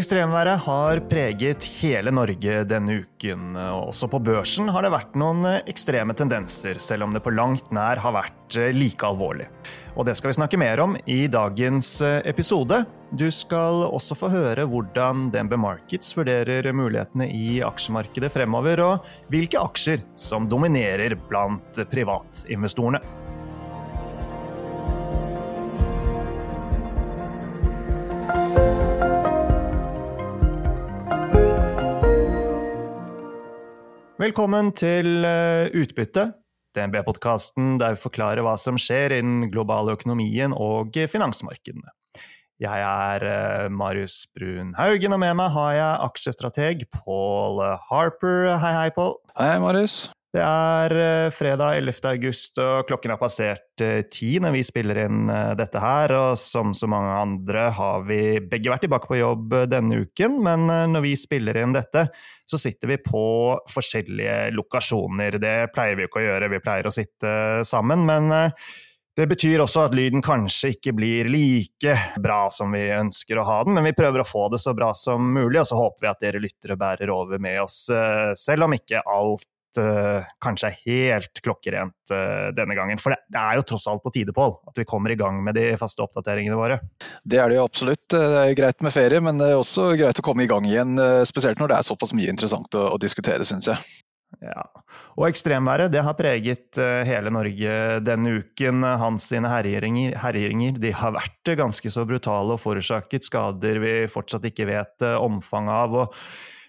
Ekstremværet har preget hele Norge denne uken. Også på børsen har det vært noen ekstreme tendenser, selv om det på langt nær har vært like alvorlig. Og det skal vi snakke mer om i dagens episode. Du skal også få høre hvordan DNB Markets vurderer mulighetene i aksjemarkedet fremover, og hvilke aksjer som dominerer blant privatinvestorene. Velkommen til eh, Utbytte, DNB-podkasten der vi forklarer hva som skjer i den globale økonomien og finansmarkedene. Jeg er eh, Marius Brun Haugen, og med meg har jeg aksjestrateg Paul Harper. Hei, hei, Paul. Hei, Marius. Det er eh, fredag 11. august, og klokken har passert eh, ti når vi spiller inn eh, dette her. Og som så mange andre har vi begge vært tilbake på jobb denne uken, men når vi spiller inn dette, så sitter vi på forskjellige lokasjoner. Det pleier vi jo ikke å gjøre, vi pleier å sitte sammen, men det betyr også at lyden kanskje ikke blir like bra som vi ønsker å ha den, men vi prøver å få det så bra som mulig, og så håper vi at dere lyttere bærer over med oss, selv om ikke alt kanskje er helt klokkerent uh, denne gangen. For det, er jo tross alt på tide, Pål, at vi kommer i gang med de faste oppdateringene våre. Det er det jo absolutt. Det er greit med ferie, men det er også greit å komme i gang igjen. Eh, spesielt når det er såpass mye interessant å, å diskutere, syns jeg. Ja. Og ekstremværet det har preget hele Norge denne uken. Hans sine herjinger de har vært ganske så brutale og forårsaket skader vi fortsatt ikke vet omfanget av. og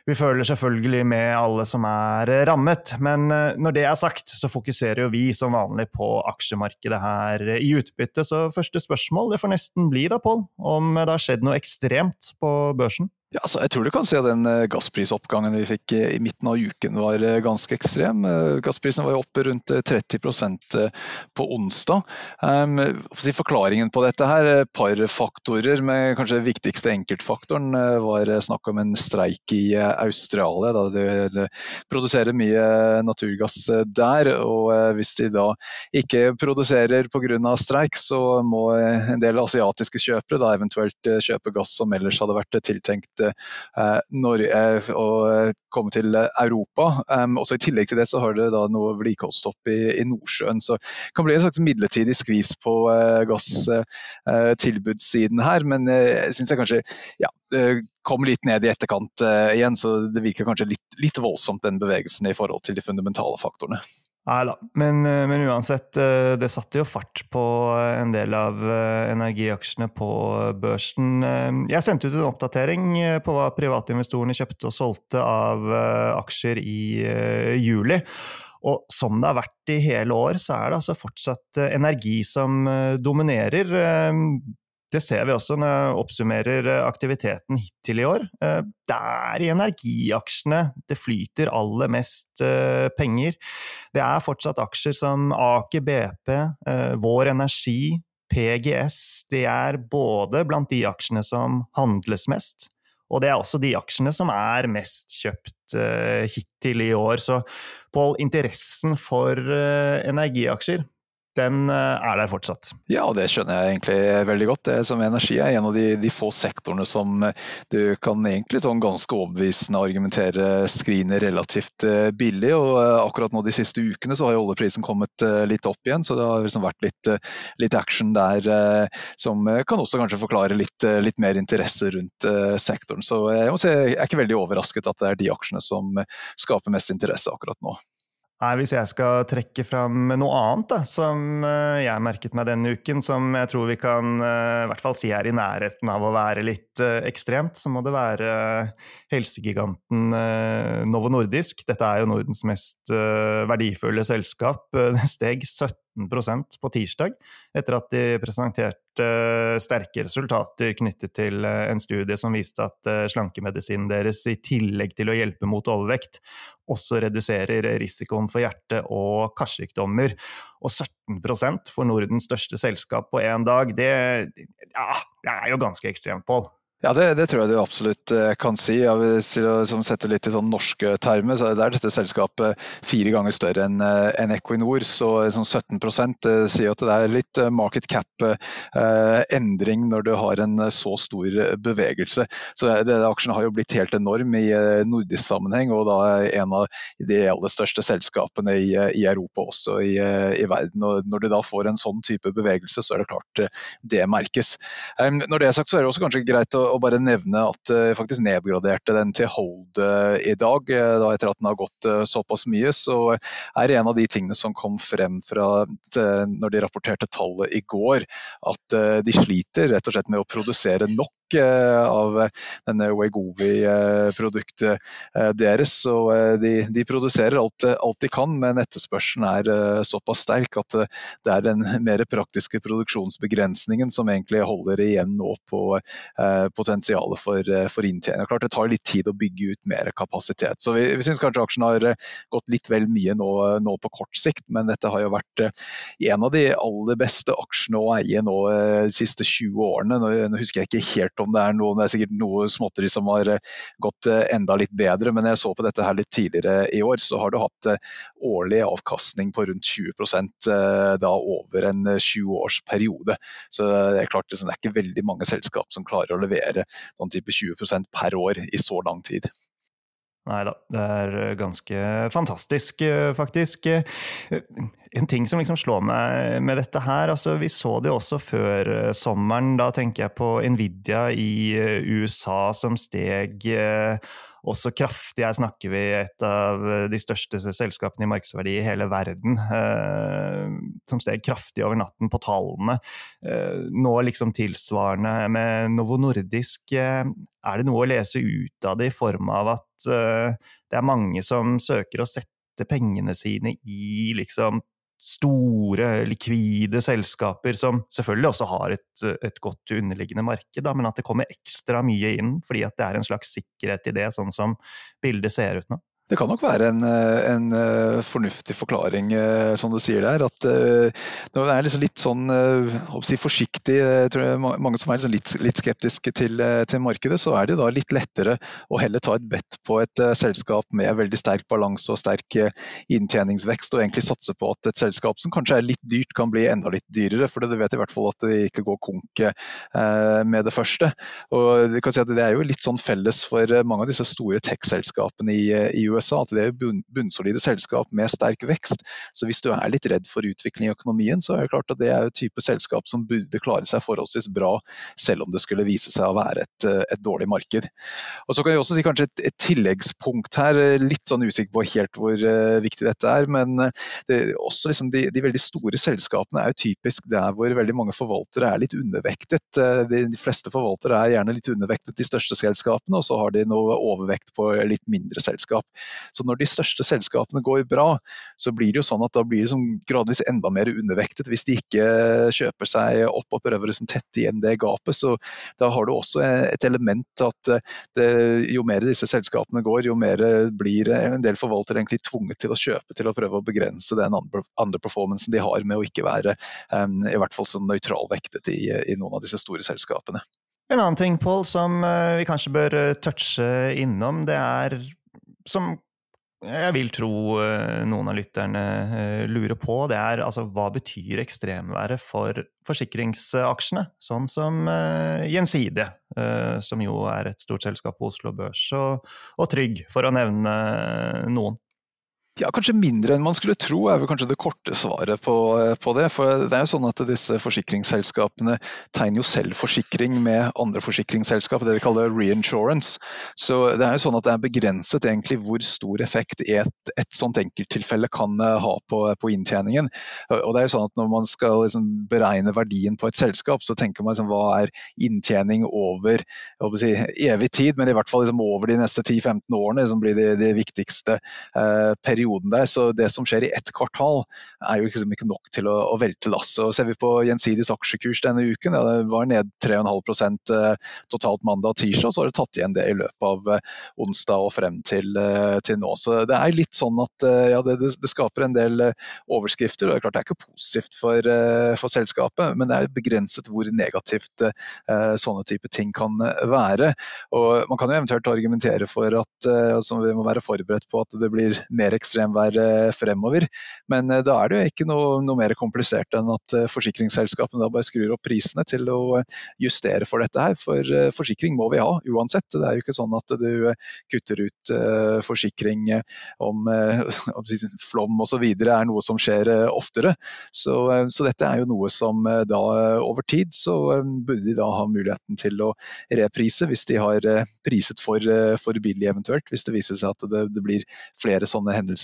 vi føler selvfølgelig med alle som er rammet, men eh, når det er sagt, så fokuserer jo vi som vanlig på aksjemarkedet her i utbytte. Så første spørsmål det får nesten bli da, Pål, om det har skjedd noe ekstremt på børsen? Ja, altså, jeg tror du kan si at den eh, gassprisoppgangen vi fikk eh, i midten av uken var eh, ganske ekstrem. Gassprisen var oppe rundt 30% på onsdag. Um, forklaringen på dette her, par faktorer, men kanskje den viktigste enkeltfaktoren var snakk om en streik i Australia. da De produserer mye naturgass der. og Hvis de da ikke produserer pga. streik, så må en del asiatiske kjøpere da eventuelt kjøpe gass som ellers hadde vært tiltenkt Eh, Norge og komme til Europa. Også I tillegg til det så har det da noe vedlikeholdsstopp i, i, Nordsjøen. Så det kan bli en slags midlertidig skvis på eh, gasstilbudssiden her. Men jeg syns jeg kanskje ja, kom litt ned i etterkant igjen, så det virker kanskje litt, litt voldsomt den bevegelsen i forhold til de fundamentale faktorene. Nei da, men, eh, men, uansett, eh, det satte jo fart på en del av eh, energiaksjene på børsen. Jeg sendte ut en oppdatering på hva privatinvestorene kjøpte og solgte av aksjer i juli. Og som det har vært i hele år, så er det altså fortsatt energi som dominerer. Det ser vi også når jeg oppsummerer eh, aktiviteten hittil i år. Eh, det er i energiaksjene det flyter aller mest eh, penger. Det er fortsatt aksjer som Aker BP, Vår Energi, PGS. De er både blant de aksjene som handles mest, og det er også de aksjene som er mest kjøpt hittil i år. Så Pål, interessen for energiaksjer den eh, er der fortsatt. Ja, det skjønner jeg egentlig veldig godt. Det som energi er en av de, de få sektorene som eh, du kan egentlig sånn ganske overbevisende argumentere skriner relativt eh, billig. og Akkurat nå de siste ukene så har jo oljeprisen kommet litt opp igjen, så det har liksom vært litt, litt action der som kan også kanskje forklare litt, litt mer interesse rundt sektoren. Så jeg, si, jeg er ikke veldig overrasket at det er de aksjene som skaper mest interesse akkurat nå. Nei, Hvis jeg skal trekke fram noe annet da, som eh, jeg merket meg denne uken, som jeg tror vi kan eh, i hvert fall si er i nærheten av å være litt eh, ekstremt, så må det være helsegiganten Novo Nordisk. Dette er jo Nordens mest verdifulle selskap. Det steg 17 på tirsdag, etter at de presenterte sterke resultater knyttet til en studie som viste at slankemedisinen deres, i tillegg til å hjelpe mot overvekt, også reduserer risikoen for hjerte- og karsykdommer. Og 17% for Nordens største selskap på én dag, det, ja, det er jo ganske ekstremt, Pål. Ja, det, det, tror jeg du absolutt eh, kan si. Ja, som setter litt i sånn norske termer, så er dette selskapet fire ganger større enn eh, en Equinor. Så sånn 17 eh, sier at det er litt market cap-endring når du har en så stor bevegelse. Så det, Aksjen har jo blitt helt enorm i nordisk sammenheng, og da er en av de aller største selskapene i, i Europa også i, i, verden. Og når du da får en sånn type bevegelse, så er det klart det merkes. Når det er sagt, så er det også kanskje greit å og bare nevne at jeg faktisk nedgraderte den til hold eh, i dag. Eh, da etter at den har gått eh, såpass mye, så er det en av de tingene som kom frem fra når de rapporterte tallet i går, at de sliter rett og slett med å produsere nok av denne Wegovi-produktet deres. Så de, de produserer alt, alt, de kan, men etterspørselen er såpass sterk at det er den mer praktiske produksjonsbegrensningen som egentlig holder igjen nå på, på potensialet for, eh, for inntjening. Klart Det tar litt tid å bygge ut mer kapasitet. Så Vi, vi syns kanskje aksjen har eh, gått litt vel mye nå, nå, på kort sikt, men dette har jo vært eh, en av de aller beste aksjene å eie nå de siste 20 årene. Nå, nå, husker jeg ikke helt om det er noe, det er sikkert noe småtteri som har gått enda litt bedre, men jeg så på dette her litt tidligere i år, så har du hatt årlig avkastning på rundt 20% da over en 20-årsperiode. Så det er klart det er ikke veldig mange selskap som klarer å levere levere sånn type 20% per år i så lang tid. Nei da, det er ganske fantastisk, eh, faktisk. Eh, en ting som liksom slår meg med dette her, altså vi så det også før eh, sommeren. Da tenker jeg på Nvidia i USA som steg også kraftig. Her snakker vi et av de største selskapene i markedsverdi i hele verden, eh, som steg kraftig over natten på tallene. Eh, nå liksom tilsvarende med Novo Nordisk. Eh, er det noe å lese ut av det i form av at eh, det er mange som søker å sette pengene sine i liksom store, likvide selskaper som selvfølgelig også har et, et godt underliggende marked, da, men at det kommer ekstra mye inn fordi at det er en slags sikkerhet i det, sånn som bildet ser ut nå? Det kan nok være en, en, eh, fornuftig forklaring, eh, som du sier der. At eh, når det er liksom litt sånn si forsiktig, tror jeg mange som er liksom litt, litt, skeptiske til, til, markedet, så er det da litt lettere å heller ta et bet på et selskap med veldig sterk balanse og sterk inntjeningsvekst, og egentlig satse på at et selskap som kanskje er litt dyrt, kan bli enda litt dyrere. For du vet i hvert fall at det ikke går konk med det første. Og kan si Det er jo litt sånn felles for mange av disse store tech-selskapene i, i USA USA at det er bunnsolide selskap med sterk vekst. Så hvis du er litt redd for utvikling i økonomien, så er det klart at det er et type selskap som burde klare seg forholdsvis bra, selv om det skulle vise seg å være et, eh, et dårlig marked. Og Så kan jeg også si kanskje et, et tilleggspunkt her, litt sånn usikker på helt hvor uh, viktig dette er, men eh, det, også liksom de, de, veldig store selskapene er jo typisk der hvor veldig mange forvaltere er litt undervektet. De, de fleste forvaltere er gjerne litt undervektet de største selskapene, og så har de noe overvekt på litt mindre selskap. Så når de største selskapene går bra, så blir det jo sånn at da blir det sånn gradvis enda mer undervektet hvis de ikke kjøper seg opp og prøver å liksom tette igjen det gapet. Så da har du også et element at det, jo mer disse selskapene går, jo mer blir en del forvaltere egentlig tvunget til å kjøpe til å prøve å begrense den andre, performancen de har med å ikke være i hvert fall så nøytralvektet i, i noen av disse store selskapene. En annen ting Paul, som eh, vi kanskje bør eh, touche innom, det er som jeg vil tro eh, noen av lytterne eh, lurer på, det er altså hva betyr ekstremværet for forsikringsaksjene? Sånn som uh, Gjensidige, uh, som jo er et stort selskap på Oslo Børs, og, og Trygg, for å nevne noen. Ja, Kanskje mindre enn man skulle tro, er vel kanskje det korte svaret på, på, det. For det er jo sånn at disse forsikringsselskapene tegner jo selv forsikring med andre forsikringsselskap, det de kaller reinsurance. Så det er jo sånn at det er begrenset egentlig hvor stor effekt et, et sånt enkelttilfelle kan eh, ha på, på, inntjeningen. Og det er jo sånn at Når man skal liksom beregne verdien på et selskap, så tenker man liksom, hva er inntjening over si, evig tid, men i hvert fall liksom over de neste 10-15 årene som blir de, de viktigste eh, periodene perioden der. Så det som skjer i ett kvartal er jo liksom ikke nok til å, å velte lasset. Ser vi på Gjensidiges aksjekurs denne uken, ja, det var ned 3,5% totalt mandag og tirsdag, så har det tatt igjen det i løpet av onsdag og frem til, til nå. Så det er litt sånn at ja, det, det, skaper en del overskrifter. og Det er klart det er ikke positivt for, for selskapet, men det er begrenset hvor negativt sånne type ting kan være. Og Man kan jo eventuelt argumentere for at altså, vi må være forberedt på at det blir mer ekstremvær fremover, men da er det jo ikke noe, noe mer komplisert enn at forsikringsselskapene da bare skrur opp prisene til å justere for dette her. For forsikring må vi ha uansett. Det er jo ikke sånn at du kutter ut forsikring om, om flom osv. er noe som skjer oftere. Så, så, dette er jo noe som da over tid så burde de da ha muligheten til å reprise hvis de har priset for, for billig eventuelt. Hvis det viser seg at det, det blir flere sånne hendelser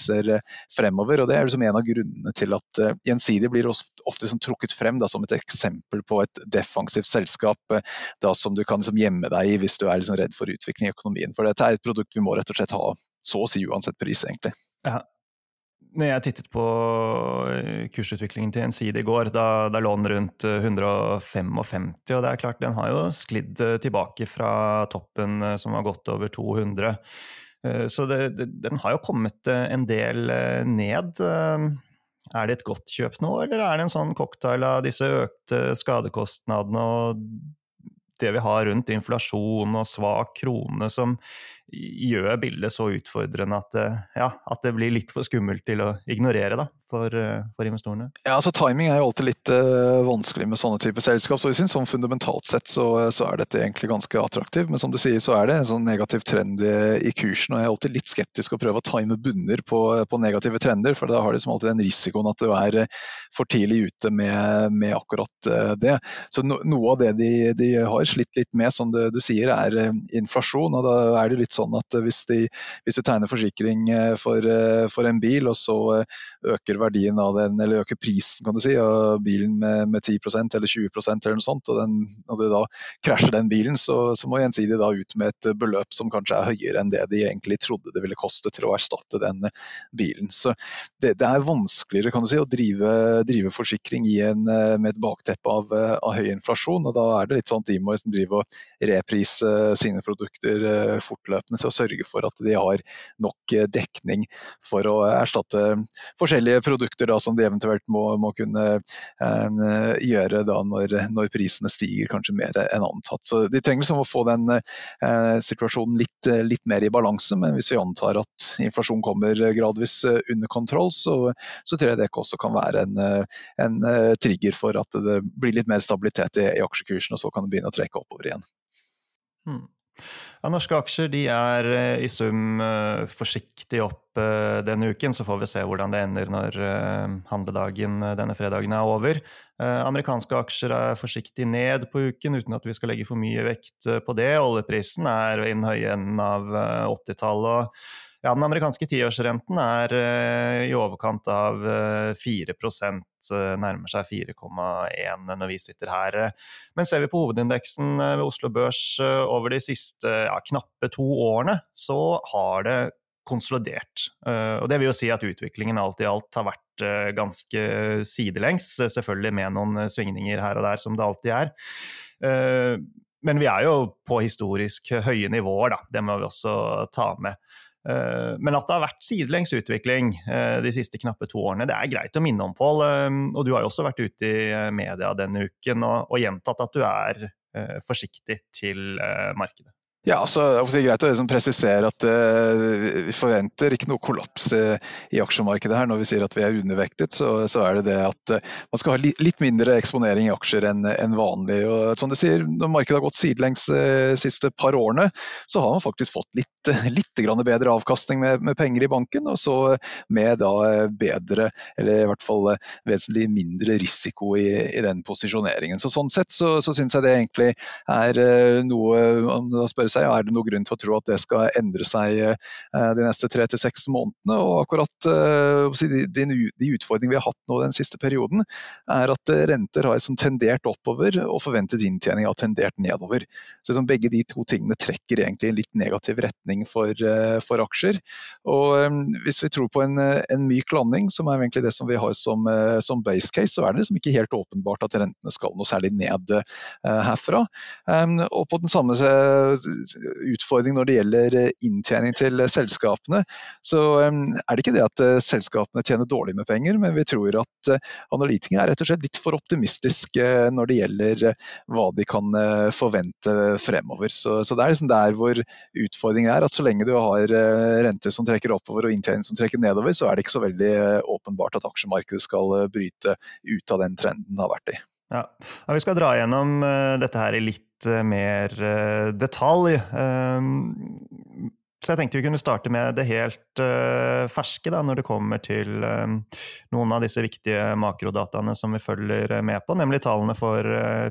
fremover. og Det er liksom en av grunnene til at Gjensidig blir ofte, ofte trukket frem da, som et eksempel på et defensivt selskap da, som du kan liksom gjemme deg i hvis du er liksom redd for utvikling i økonomien. For dette er et produkt vi må rett og slett ha så å si uansett pris, egentlig. Ja, når jeg tittet på eh, kursutviklingen til Gjensidige i går, da, da, lå den rundt 155, eh, og det er klart den har jo sklidd eh, tilbake fra toppen som var godt over 200. Så det, det, den har jo kommet en del ned. Er det et godt kjøp nå, eller er det en sånn cocktail av disse økte skadekostnadene og det vi har rundt inflasjon og svak krone som gjør bildet så utfordrende at, eh, ja, at, det blir litt for skummelt til å ignorere da, for, eh, for investorene? Ja, altså Timing er jo alltid litt uh, vanskelig med sånne typer selskap. så vi synes, sånn Fundamentalt sett så, så, er dette egentlig ganske attraktivt. Men som du sier så er det en sånn negativ trend i, kursen. og Jeg er alltid litt skeptisk å prøve å time bunner på, på negative trender. For da har de som alltid den risikoen at du er for tidlig ute med, med akkurat det. Så no, Noe av det de, de, har slitt litt med, som du, du sier, er inflasjon. og Da er det litt sånn at hvis, de, hvis du tegner forsikring eh, for, eh, for, en bil, og så eh, øker verdien av den, eller øker prisen kan du si, av bilen med, med 10% eller 20% eller noe sånt, og, den, og du da krasjer den bilen, så, så må Gjensidige da ut med et beløp som kanskje er høyere enn det de egentlig trodde det ville koste til å erstatte den bilen. Så det, det er vanskeligere kan du si, å drive, drive forsikring en, med et bakteppe av, av, høy inflasjon, og da er det litt sånn at de må liksom drive og reprise sine produkter fortløpende myndighetene til å sørge for at de har nok eh, dekning for å erstatte forskjellige produkter da, som de eventuelt må, må kunne eh, gjøre da, når, når, prisene stiger kanskje mer enn antatt. Så De trenger liksom å få den eh, situasjonen litt, litt, mer i balanse, men hvis vi antar at inflasjon kommer gradvis eh, under kontroll, så, så tror jeg det også kan være en, en, trigger for at det blir litt mer stabilitet i, i aksjekursen, og så kan det begynne å trekke oppover igjen. Hmm. Ja, norske aksjer de er eh, i sum eh, forsiktig opp eh, denne uken. Så får vi se hvordan det ender når handledagen denne fredagen er over. Amerikanske aksjer er forsiktig ned på uken, uten at vi skal legge for mye vekt på det. Oljeprisen er i den høye enden av 80-tallet. Ja, den amerikanske tiårsrenten er uh, i overkant av uh, 4 uh, nærmer seg 4,1 når vi sitter her. Men ser vi på hovedindeksen eh, ved Oslo Børs eh, over de siste ja, knappe to årene, så har det konsolidert. Og det vil jo si at utviklingen alt i alt har vært ganske sidelengs, selvfølgelig med noen svingninger her og der, som det alltid er. Men vi er jo på historisk høye nivåer, da. Det må vi også ta med. Eh, men at det har vært sidelengs utvikling eh, de siste knappe to årene, det er greit å minne om, Pål. Eh, og du har også vært ute i media denne uken og gjentatt at du er forsiktig til markedet. Ja, så det er Greit å liksom presisere at uh, vi forventer ikke noe kollaps i, i, aksjemarkedet her. Når vi sier at vi er undervektet, så, så er det det at uh, man skal ha li, litt mindre eksponering i aksjer enn en vanlig. Og, som du sier, Når markedet har gått sidelengs de uh, siste par årene, så har man faktisk fått litt, litt bedre avkastning med, med, penger i banken, og så med da bedre, eller i hvert fall vesentlig mindre risiko i, i den posisjoneringen. Så Sånn sett så, så syns jeg det egentlig er noe seg. Og Er det noen grunn til å tro at det skal endre seg de neste tre til seks månedene? og akkurat de, de utfordringene vi har hatt nå den siste perioden, er at renter har sånn tendert oppover, og forventet inntjening har tendert nedover. Så liksom Begge de to tingene trekker egentlig en litt negativ retning for, for aksjer. og Hvis vi tror på en, en myk landing, som er egentlig det som vi har som, som base case, så er det liksom ikke helt åpenbart at rentene skal noe særlig ned herfra. Um, og på den samme utfordring når det gjelder uh, inntjening til selskapene, så um, er det ikke det at selskapene tjener dårlig med penger, men vi tror at analytikere er rett og slett litt for optimistiske når det gjelder hva de kan forvente fremover. Så, så det er liksom der hvor utfordringen er, at så lenge du har renter som trekker oppover og inntjening som trekker nedover, så er det ikke så veldig åpenbart at aksjemarkedet skal bryte ut av den trenden det har vært i. Ja. ja vi skal dra gjennom uh, dette her i litt uh, mer uh, detalj. Ehm, så jeg tenkte vi kunne starte med det helt ferske da, når det kommer til noen av disse viktige makrodataene som vi følger med på, nemlig tallene for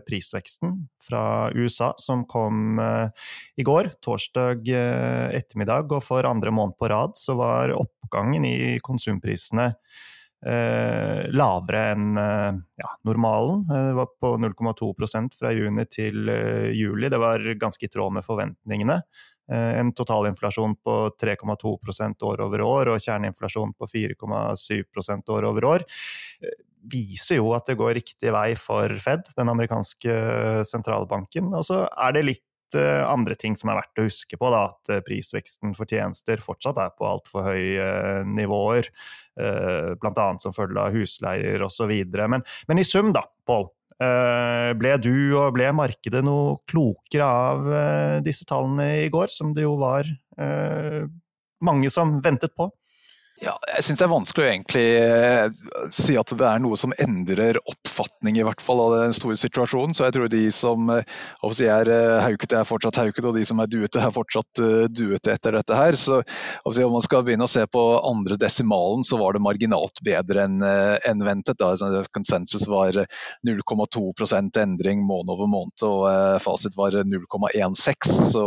prisveksten fra USA, som kom i går, torsdag ettermiddag. Og for andre måned på rad så var oppgangen i konsumprisene eh, lavere enn eh, ja, normalen. Eh, det var på 0,2% fra juni til eh, juli. Det var ganske i tråd med forventningene. En totalinflasjon på 3,2% år over år og kjerneinflasjon på 4,7% år over år viser jo at det går riktig vei for Fed, den amerikanske sentralbanken. Og så er det litt andre ting som er verdt å huske på. Da, at prisveksten for tjenester fortsatt er på altfor høye nivåer. Eh, Bl.a. som følge av husleier osv. Men, men i sum, da, Pål. Eh, ble du og ble markedet noe klokere av eh, disse tallene i går, som det jo var mange som ventet på? Ja, jeg syns det er vanskelig å egentlig eh, si at det er noe som endrer oppfatning i hvert fall av den store situasjonen. Så jeg tror de som eh, er eh, haukete, er fortsatt haukete, og de som er duete, er fortsatt duete etter dette her. Så om man skal begynne å se på andre desimalen, så var det marginalt bedre enn en ventet. Da. Konsensus var 0,2% endring måned over måned, og fasit var 0,16. Så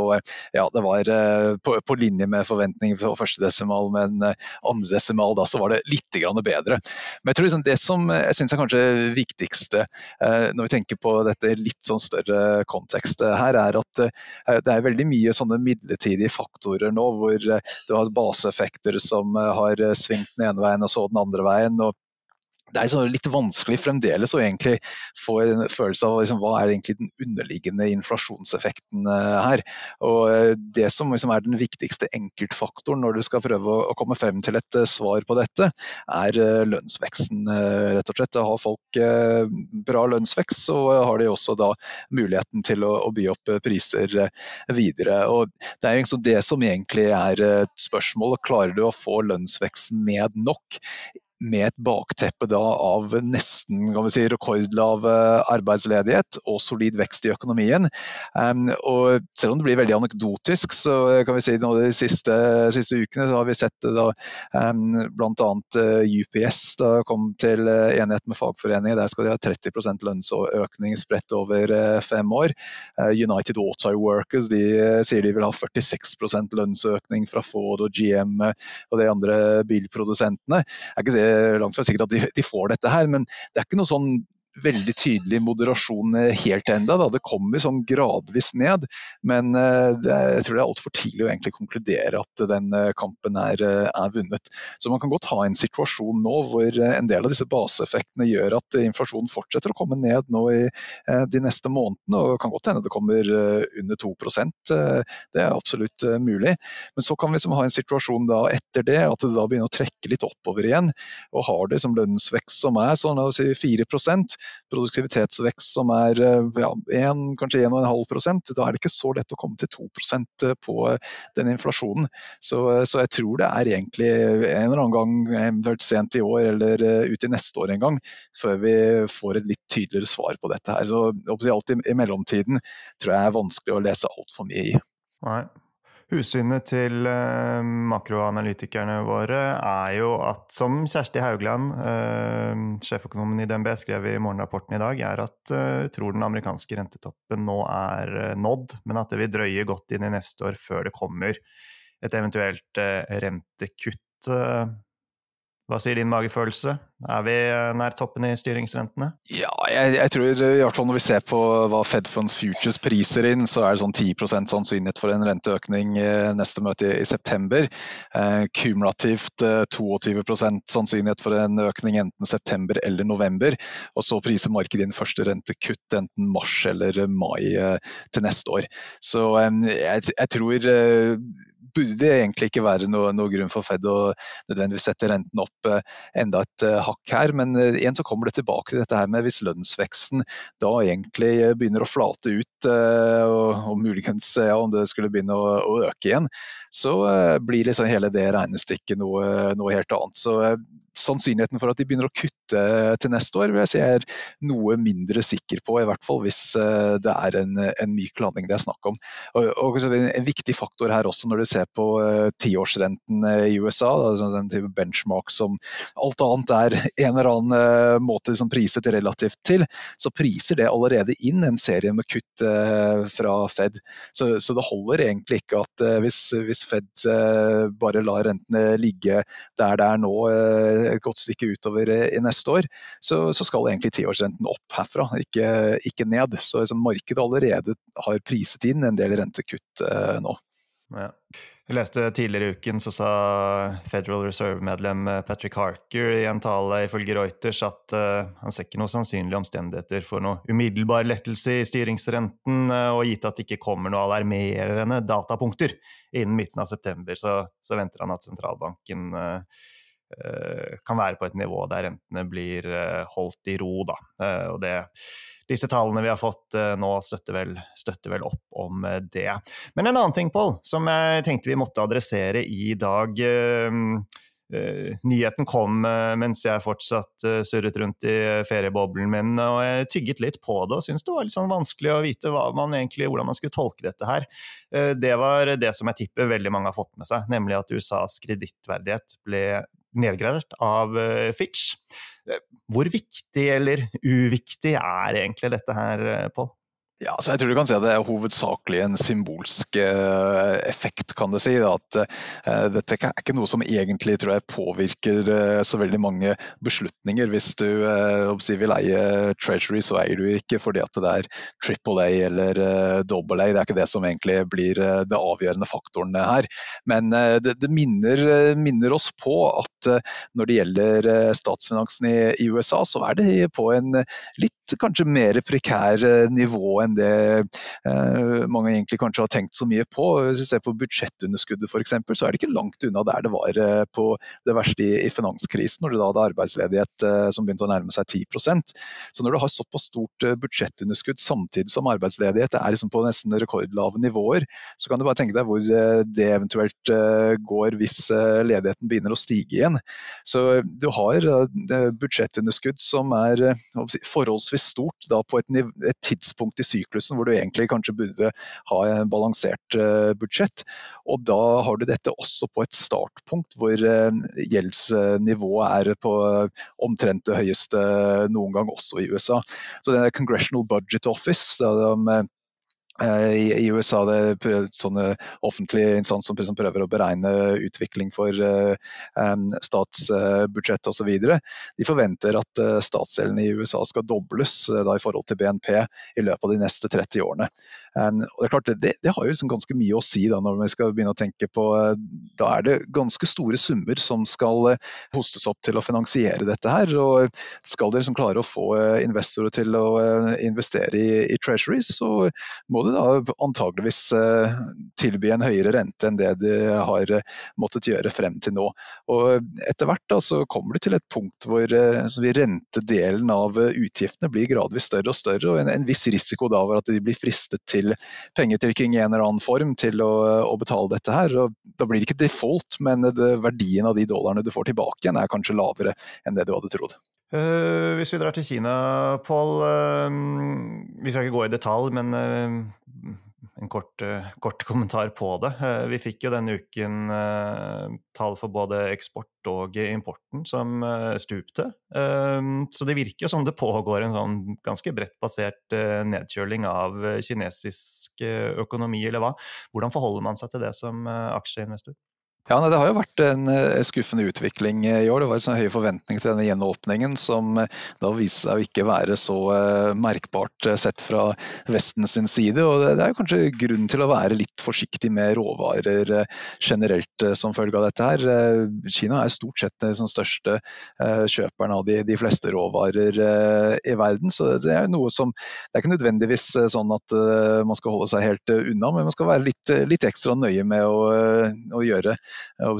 ja, det var på, på linje med forventninger for første desimal, men andre andre desimal, da, så var det litt bedre. Men jeg tror liksom det som jeg synes er kanskje viktigste eh, når vi tenker på dette litt sånn større kontekst eh, her, er at eh, det er veldig mye sånne midlertidige faktorer nå, hvor du har baseeffekter som har svingt den ene veien og så den andre veien. og det er liksom litt vanskelig fremdeles å egentlig få en følelse av liksom, hva er egentlig den underliggende inflasjonseffekten eh, her. Og eh, Det som liksom er den viktigste enkeltfaktoren når du skal prøve å komme frem til et eh, svar på dette, er lønnsveksten. rett og slett. Har folk bra lønnsvekst, så har de også da muligheten til å, å by opp priser videre. Og Det er liksom det som egentlig er spørsmålet. Klarer du å få lønnsveksten ned nok? Med et bakteppe da av nesten kan vi si, rekordlav eh, arbeidsledighet og solid vekst i økonomien. Og selv om det blir veldig anekdotisk, så kan vi si nå de siste, siste ukene har vi sett da bl.a. UPS da kom til eh, enighet med fagforeninger. Der skal de ha 30% lønnsøkning spredt over fem år. United Auto Workers de sier de vil ha 46% lønnsøkning fra Ford og GM og de andre bilprodusentene. Jeg kan si langt fra sikkert at de, de, får dette her, men det er ikke noe sånn veldig tydelig moderasjon eh, helt enda. Da. Det kommer sånn gradvis ned, men det, er, jeg tror det er altfor tidlig å egentlig konkludere at den eh, kampen er, er, vunnet. Så man kan godt ha en situasjon nå hvor en del av disse baseeffektene gjør at inflasjonen fortsetter å komme ned nå i de neste månedene, og det kan godt hende det kommer under 2% Det er absolutt mulig. Men så kan vi ha en situasjon da etter det, at det da begynner å trekke litt oppover igjen. Og har det som lønnsvekst som er sånn å si 4 produktivitetsvekst som er eh, ja, 1, kanskje 1,5% da er det ikke så lett å komme til 2 eh, på eh, den inflasjonen. Så, så, jeg tror det er egentlig en eller annen gang, sent i år eller ut i neste år en gang, før vi får et litt tydeligere svar på dette her. Så alt i, i mellomtiden tror jeg er vanskelig å lese altfor mye i. Nei. Hussynet til uh, makroanalytikerne våre er jo at, som Kjersti Haugland, uh, sjeføkonomen i DNB, skrev i morgenrapporten i dag, er at uh, tror den amerikanske rentetoppen nå er nådd, men at det vil drøye godt inn i neste år før det kommer et eventuelt rentekutt. Hva sier din magefølelse? Er vi eh, nær toppen i styringsrentene? Ja, jeg, jeg, tror i hvert fall når vi ser på hva Fed Funds Futures priser inn, så er det sånn 10 sannsynlighet for en renteøkning eh, neste møte i, september. Eh, kumulativt eh, 22% sannsynlighet for en økning enten september eller november. Og så priser markedet inn første rentekutt enten mars eller mai eh, til neste år. Så eh, jeg, jeg, tror burde egentlig ikke være noe, noe, grunn for Fed å nødvendigvis sette renten opp eh, enda et eh, hakk her. Men eh, igjen så kommer det tilbake til dette her med hvis lønnsveksten da egentlig begynner å flate ut, og, og muligens ja, om det skulle begynne å, å øke igjen, så blir liksom hele det regnestykket noe, noe helt annet. Så sannsynligheten for at de begynner å kutte til neste år, vil jeg si er noe mindre sikker på. I hvert fall hvis eh, det er en, en myk landing det er snakk om. Og, og En viktig faktor her også når du ser på uh, tiårsrenten eh, i USA, altså den type benchmark som alt annet er en eller annen måte liksom priset relativt til, så priser det allerede inn en serie med kutt fra Fed. Så, så, det holder egentlig ikke at hvis, hvis Fed bare lar rentene ligge der det er nå et godt stykke utover i neste år, så, så skal egentlig tiårsrenten opp herfra, ikke, ikke ned. Så liksom, markedet allerede har priset inn en del rentekutt eh, nå. Ja. Jeg leste tidligere i uken så sa Federal Reserve-medlem Patrick Harker i en tale ifølge Reuters at uh, han ser ikke noen sannsynlige omstendigheter for noe umiddelbar lettelse i styringsrenten, uh, og gitt at det ikke kommer noe alarmerende datapunkter innen midten av september, så, så venter han at sentralbanken uh, Eh, kan være på et nivå der rentene blir eh, holdt i ro. Da. Eh, og det, disse tallene vi har fått nå, støtter vel, støtter vel, opp om det. Men en annen ting, Pål, som jeg tenkte vi måtte adressere i dag. Nyheten kom mens jeg fortsatt surret rundt i ferieboblen min, og jeg tygget litt på det og syntes det var litt sånn vanskelig å vite man egentlig, hvordan man skulle tolke dette her. det var det som jeg tipper veldig mange har fått med seg, nemlig at USAs kredittverdighet ble nedgradert av eh, Fitch. Eh, hvor viktig eller uviktig er egentlig dette her, eh, Pål? Ja, så jeg tror du kan si at Det er hovedsakelig en symbolsk uh, effekt. kan du si. At uh, Dette er ikke noe som egentlig tror jeg påvirker uh, så veldig mange beslutninger. Hvis du si, vil eie Treasury, så eier du ikke fordi at det er triple A eller double A. Det er ikke det som egentlig blir det avgjørende faktoren her. Men det, det minner, minner, oss på at når det gjelder statsfinansene i, i, USA, så er det på en litt kanskje mer prekær nivå enn det eh, mange egentlig kanskje har tenkt så mye på. Hvis vi ser på budsjettunderskuddet f.eks., så er det ikke langt unna der det var eh, på det verste i, finanskrisen, når du da hadde arbeidsledighet eh, som begynte å nærme seg 10% Så når du har såpass stort eh, budsjettunderskudd samtidig som arbeidsledighet er liksom på nesten rekordlave nivåer, så kan du bare tenke deg hvor eh, det eventuelt eh, går hvis ledigheten begynner å stige igjen. Så du har budsjettunderskudd som er forholdsvis stort da på et, et tidspunkt i syklusen hvor du egentlig kanskje burde ha en balansert uh, budsjett. Og da har du dette også på et startpunkt hvor uh, gjeldsnivået er på eh, omtrent det høyeste noen gang også i USA. Så det er Congressional Budget Office, da de Eh, I, USA det er sånne offentlige instanser som prøver å beregne utvikling for uh, statsbudsjett osv. De forventer at statsgjelden i USA skal dobles uh, i forhold til BNP i løpet av de neste 30 årene. Um, og Det er klart, det, det har jo liksom ganske mye å si da, når vi skal begynne å tenke på Da er det ganske store summer som skal hostes opp til å finansiere dette her. og Skal dere liksom klare å få investorer til å investere i, i treasuries, så må det da antageligvis eh, tilby en høyere rente enn det de har eh, måttet gjøre frem til nå. Og etter hvert da, så kommer de til et punkt hvor eh, rentedelen av utgiftene blir gradvis større og større, og en, en viss risiko da var at de blir fristet til pengetrykking i en eller annen form til å, å betale dette her. Og da blir det ikke default, men det, verdien av de dollarene du får tilbake igjen er kanskje lavere enn det du hadde trodd. Uh, hvis vi drar til Kina, Pål. Uh, vi skal ikke gå i detalj, men uh, en kort, kort, kommentar på det. Vi fikk jo denne uken tall for både eksport og importen som stupte. Så det virker jo som det pågår en sånn ganske bredt basert nedkjøling av kinesisk økonomi, eller hva? Hvordan forholder man seg til det som aksjeinvestor? Ja, Det har jo vært en eh, skuffende utvikling i år. Det var sånn høye forventninger til denne gjenåpningen, som eh, da viste seg å ikke være så eh, merkbart sett fra Vesten sin side. og Det er kanskje grunn til å være litt forsiktig med råvarer generelt som følge av dette. her. Kina er stort sett den største kjøperen av de, de, fleste råvarer i verden. så Det er noe som, det er ikke nødvendigvis sånn at man skal holde seg helt unna, men man skal være litt, litt ekstra nøye med å, å gjøre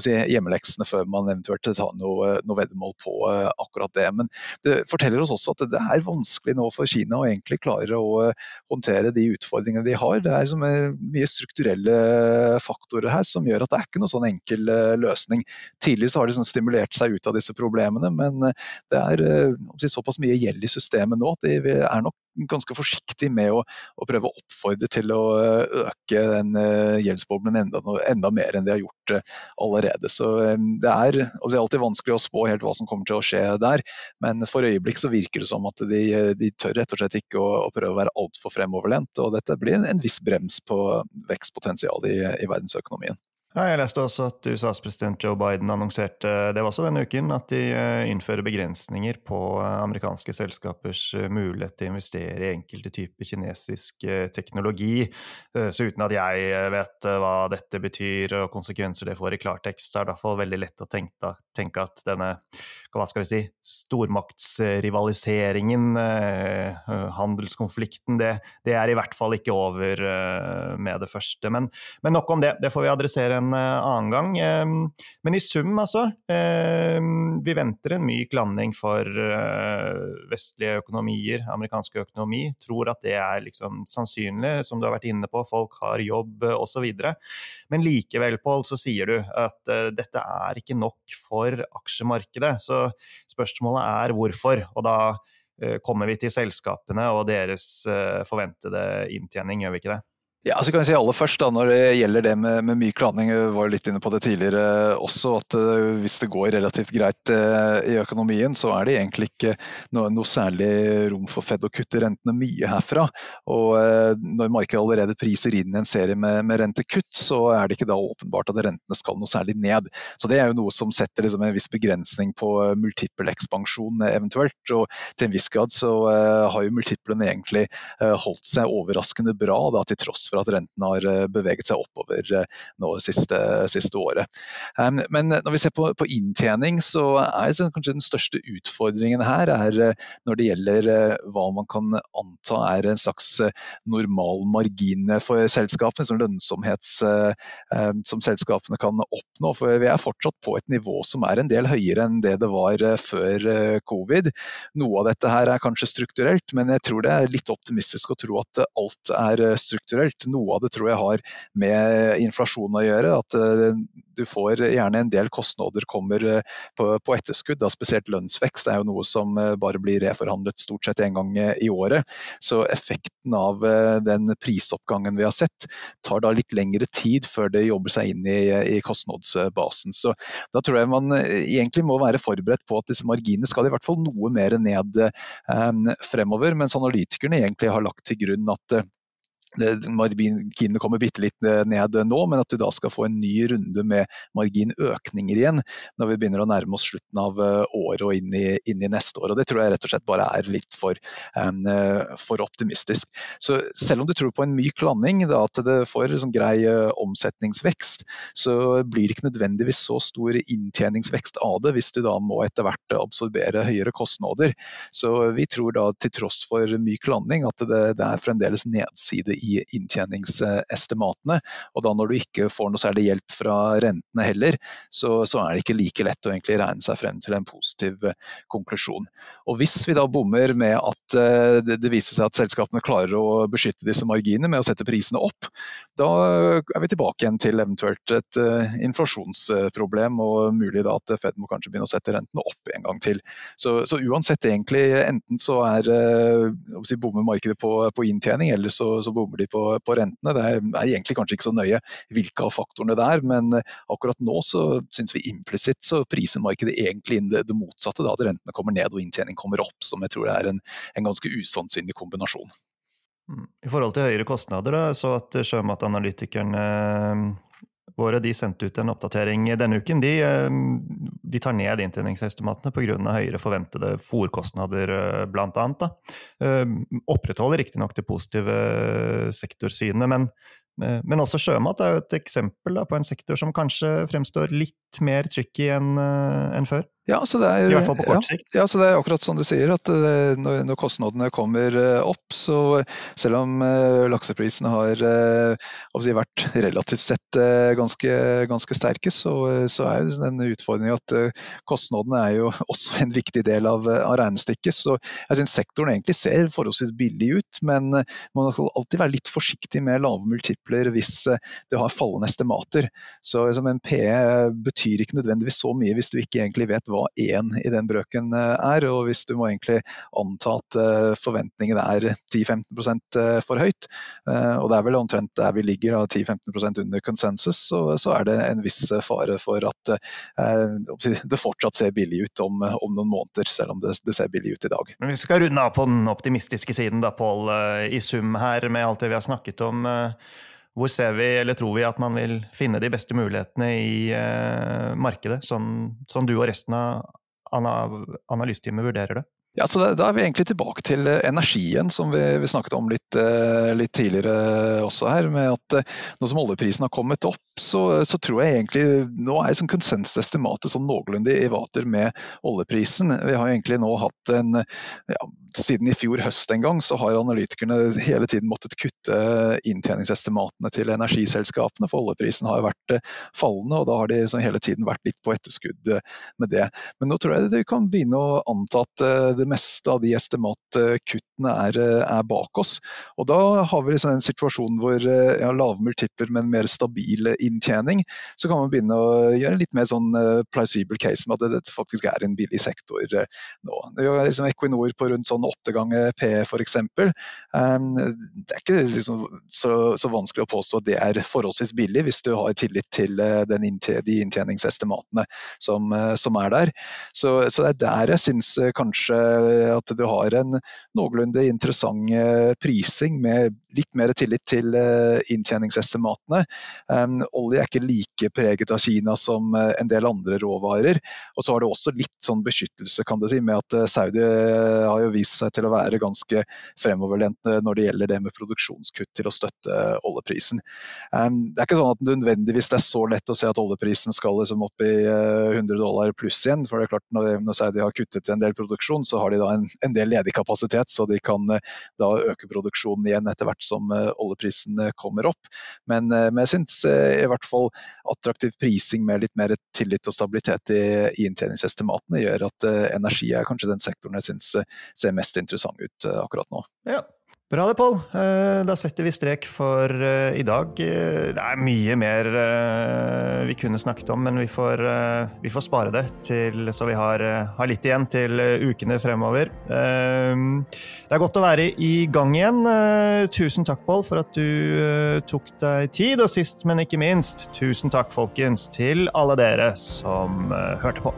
si, hjemmeleksene før man eventuelt tar noe, noe veddemål på eh, akkurat det. Men det forteller oss også at det er vanskelig nå for Kina å egentlig klare å eh, håndtere de utfordringene de har. Det er mye strukturelle faktorer her som gjør at det er ikke noe sånn enkel eh, løsning. Tidligere så har de sånn stimulert seg ut av disse problemene, men det er si, såpass mye gjeld i systemet nå at de er nok ganske forsiktig med å, å, prøve å oppfordre til å eh, øke den uh, gjeldsboblen enda, enda, mer enn de har gjort uh, allerede. Så det, er, det, er, alltid vanskelig å spå helt hva som kommer til å skje der, men for øyeblikk så virker det som at de, de tør rett og slett ikke å, å prøve å være altfor fremoverlent. Og dette blir en, en viss brems på vekstpotensialet i, i verdensøkonomien. Jeg leste også at USAs president Joe Biden annonserte det var også denne uken, at de eh, innfører begrensninger på eh, amerikanske selskapers eh, mulighet til å investere i enkelte typer kinesisk teknologi. Så uten at jeg vet hva dette betyr og konsekvenser det får i klartekst, er det i hvert fall veldig lett å tenke at denne hva skal vi si, stormaktsrivaliseringen, handelskonflikten, det, det, er i hvert fall ikke over med det første. Men, men nok om det. Det får vi adressere en eh, annen gang. Men i sum, altså. Vi venter en myk landing for eh, vestlige økonomier, amerikansk økonomi. Tror at det er liksom sannsynlig, som du har vært inne på. Folk har jobb osv. Men likevel, Pål, så sier du at eh, dette er ikke nok for aksjemarkedet. Så spørsmålet er hvorfor. Og da kommer vi til selskapene og deres forventede inntjening, gjør vi ikke det? Ja, så kan jeg si aller først da, Når det gjelder det med, med myk landing, vi var litt inne på det tidligere også, at uh, hvis det går relativt greit uh, i økonomien, så er det egentlig ikke noe, noe, særlig rom for Fed å kutte rentene mye herfra. Og uh, Når markedet allerede priser inn en serie med, med, rentekutt, så er det ikke da åpenbart at rentene skal noe særlig ned. Så Det er jo noe som setter liksom, en viss begrensning på multiple ekspansjon eventuelt. og Til en viss grad så har jo multiplene egentlig holdt seg overraskende bra, da, til tross for at renten har eh, beveget seg oppover eh, nå siste, siste året. Men når vi ser på, på inntjening, så er sånn, kanskje den største utfordringen her er eh, når det gjelder hva man kan anta er en slags normal margin for selskapene, som lønnsomhets som selskapene kan oppnå. For vi er fortsatt på et nivå som er en del høyere enn det det var før covid. Noe av dette her er kanskje strukturelt, men jeg tror det er litt optimistisk å tro at alt er strukturelt. Noe av det tror jeg har med inflasjon å gjøre. At eh, du får gjerne en del kostnader kommer eh, på, etterskudd. Da spesielt lønnsvekst er jo noe som eh, bare blir reforhandlet stort sett en gang i året. Så effekten av den prisoppgangen vi har sett, tar da litt lengre tid før det jobber seg inn i, kostnadsbasen. Så da tror jeg man egentlig må være forberedt på at disse marginene skal i hvert fall noe mer ned fremover, mens analytikerne egentlig har lagt til grunn at marginene kommer bitte litt ned nå, men at du da skal få en ny runde med marginøkninger igjen når vi begynner å nærme oss slutten av eh, året og inn i, inn i neste år. og Det tror jeg rett og slett bare er litt for, um, for optimistisk. Så Selv om du tror på en myk landing, da, at det får sånn grei uh, omsetningsvekst, så blir det ikke nødvendigvis så stor inntjeningsvekst av det hvis du da må etter hvert absorbere høyere kostnader. Så vi tror da til tross for myk landing at det, det er fremdeles nedside i inntjeningsestimatene. Og da når du ikke får noe særlig hjelp fra rentene heller, så, så er det ikke like lett å egentlig regne seg frem til en positiv eh, konklusjon. Og Hvis vi da bommer med at eh, det, det viser seg at selskapene klarer å beskytte disse marginene med å sette prisene opp, da er vi tilbake igjen til eventuelt et uh, inflasjonsproblem, og mulig da at Fed må kanskje begynne å sette rentene opp en gang til. Så, så uansett, egentlig, enten så er uh, si, bommer markedet på, på, inntjening, eller så, så bommer kommer de på, på rentene. Det er, er, egentlig kanskje ikke så nøye hvilke av faktorene det er, men akkurat nå så syns vi implisitt så priser markedet egentlig inn det, det motsatte, da at rentene kommer ned og inntjening kommer opp, som jeg tror er en, en ganske usannsynlig kombinasjon. Mm. I forhold til høyere kostnader, da, så at sjømatanalytikerne våre de sendte ut en oppdatering denne uken. De, eh, de tar ned inntjeningsestimatene pga. høyere forventede fòrkostnader, eh, bl.a. Eh, opprettholder riktignok det positive sektorsynet, men, men også sjømat er jo et eksempel da, på en sektor som kanskje fremstår litt mer tricky enn en før. Ja, så det er, I hvert fall på kort sikt. Ja, så det er akkurat som du sier, at eh, når, når kostnadene kommer eh, opp, så selv om lakseprisene har si, vært relativt sett ganske, ganske, sterke, så, så er jo den utfordringen at kostnadene er jo også en viktig del av, av regnestykket. Så jeg syns sektoren egentlig ser forholdsvis billig ut, men man skal alltid være litt forsiktig med lave multipler hvis du har fallende estimater. Så som en PE betyr ikke nødvendigvis så mye hvis du ikke egentlig vet hva hva én i den brøken eh, er. Og hvis du må egentlig anta at eh, forventningene er 10-15 eh, for høyt, og det er vel omtrent der vi ligger, 10-15% under konsensus, så, er det en viss fare for at det fortsatt ser billig ut om, om noen måneder, selv om det, det, ser billig ut i dag. Men Vi skal runde av på den optimistiske siden, da, Pål, i sum her, med alt det vi har snakket om. Hvor ser vi, eller tror vi, at man vil finne de beste mulighetene i eh, markedet, sånn, sånn, du og resten av analysteamet vurderer det? Ja, så da, er vi egentlig tilbake til eh, energien, som vi, vi snakket om litt, eh, litt, tidligere også her. med at eh, Nå som oljeprisen har kommet opp, så, så tror jeg egentlig nå er sånn konsensestimatet sånn noenlunde i vater med oljeprisen. Vi har egentlig nå hatt en ja, siden i fjor høst en gang så har analytikerne hele tiden måttet kutte inntjeningsestimatene til energiselskapene, for oljeprisen har vært fallende, og da har de hele tiden vært litt på etterskudd med det. Men nå tror jeg de kan begynne å anta at eh, meste av de estimatkuttene er, er bak oss. Og da har vi liksom en situasjon hvor ja, lave multipler, men mer stabil inntjening, så kan man begynne å gjøre en litt mer sånn plausible case med at dette faktisk er en billig sektor nå. Vi har liksom Equinor på rundt sånn åtte ganger P f.eks. Um, det er ikke liksom så, så, vanskelig å påstå at det er forholdsvis billig, hvis du har tillit til uh, inntje, de inntjeningsestimatene som, som, er der. Så, så, det er der jeg syns kanskje at du har en noenlunde interessant prising med litt mer tillit til inntjeningsestimatene. Um, olje er ikke like preget av Kina som en del andre råvarer. Og så har det også litt sånn beskyttelse kan du si, med at Saudi har jo vist seg til å være ganske fremoverlent når det gjelder det med produksjonskutt til å støtte oljeprisen. Det er ikke sånn at det er så lett å se at oljeprisen skal liksom opp i 100 eh, dollar pluss igjen. for det er klart Når Saudi har kuttet en del produksjon, så har de da en, en del ledig kapasitet, så de kan eh, da øke produksjonen igjen etter hvert som eh, oljeprisen kommer opp. Men, men jeg syns i hvert fall attraktiv prising med litt mer tillit og stabilitet i, i inntjeningsestimatene gjør at energi er kanskje den sektoren jeg syns ser mest interessant ut eh, akkurat nå. Ja. Bra det, Pål. Eh, da setter vi strek for eh, i dag. Det er mye mer vi kunne snakket om, men vi får, vi får spare det til, så vi har, har, litt igjen til ukene fremover. Det er godt å være i gang igjen. Tusen takk, Pål, for at du tok deg tid. Og sist, men ikke minst, tusen takk, folkens, til alle dere som hørte på.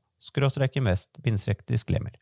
skråstrek invest disclaimer.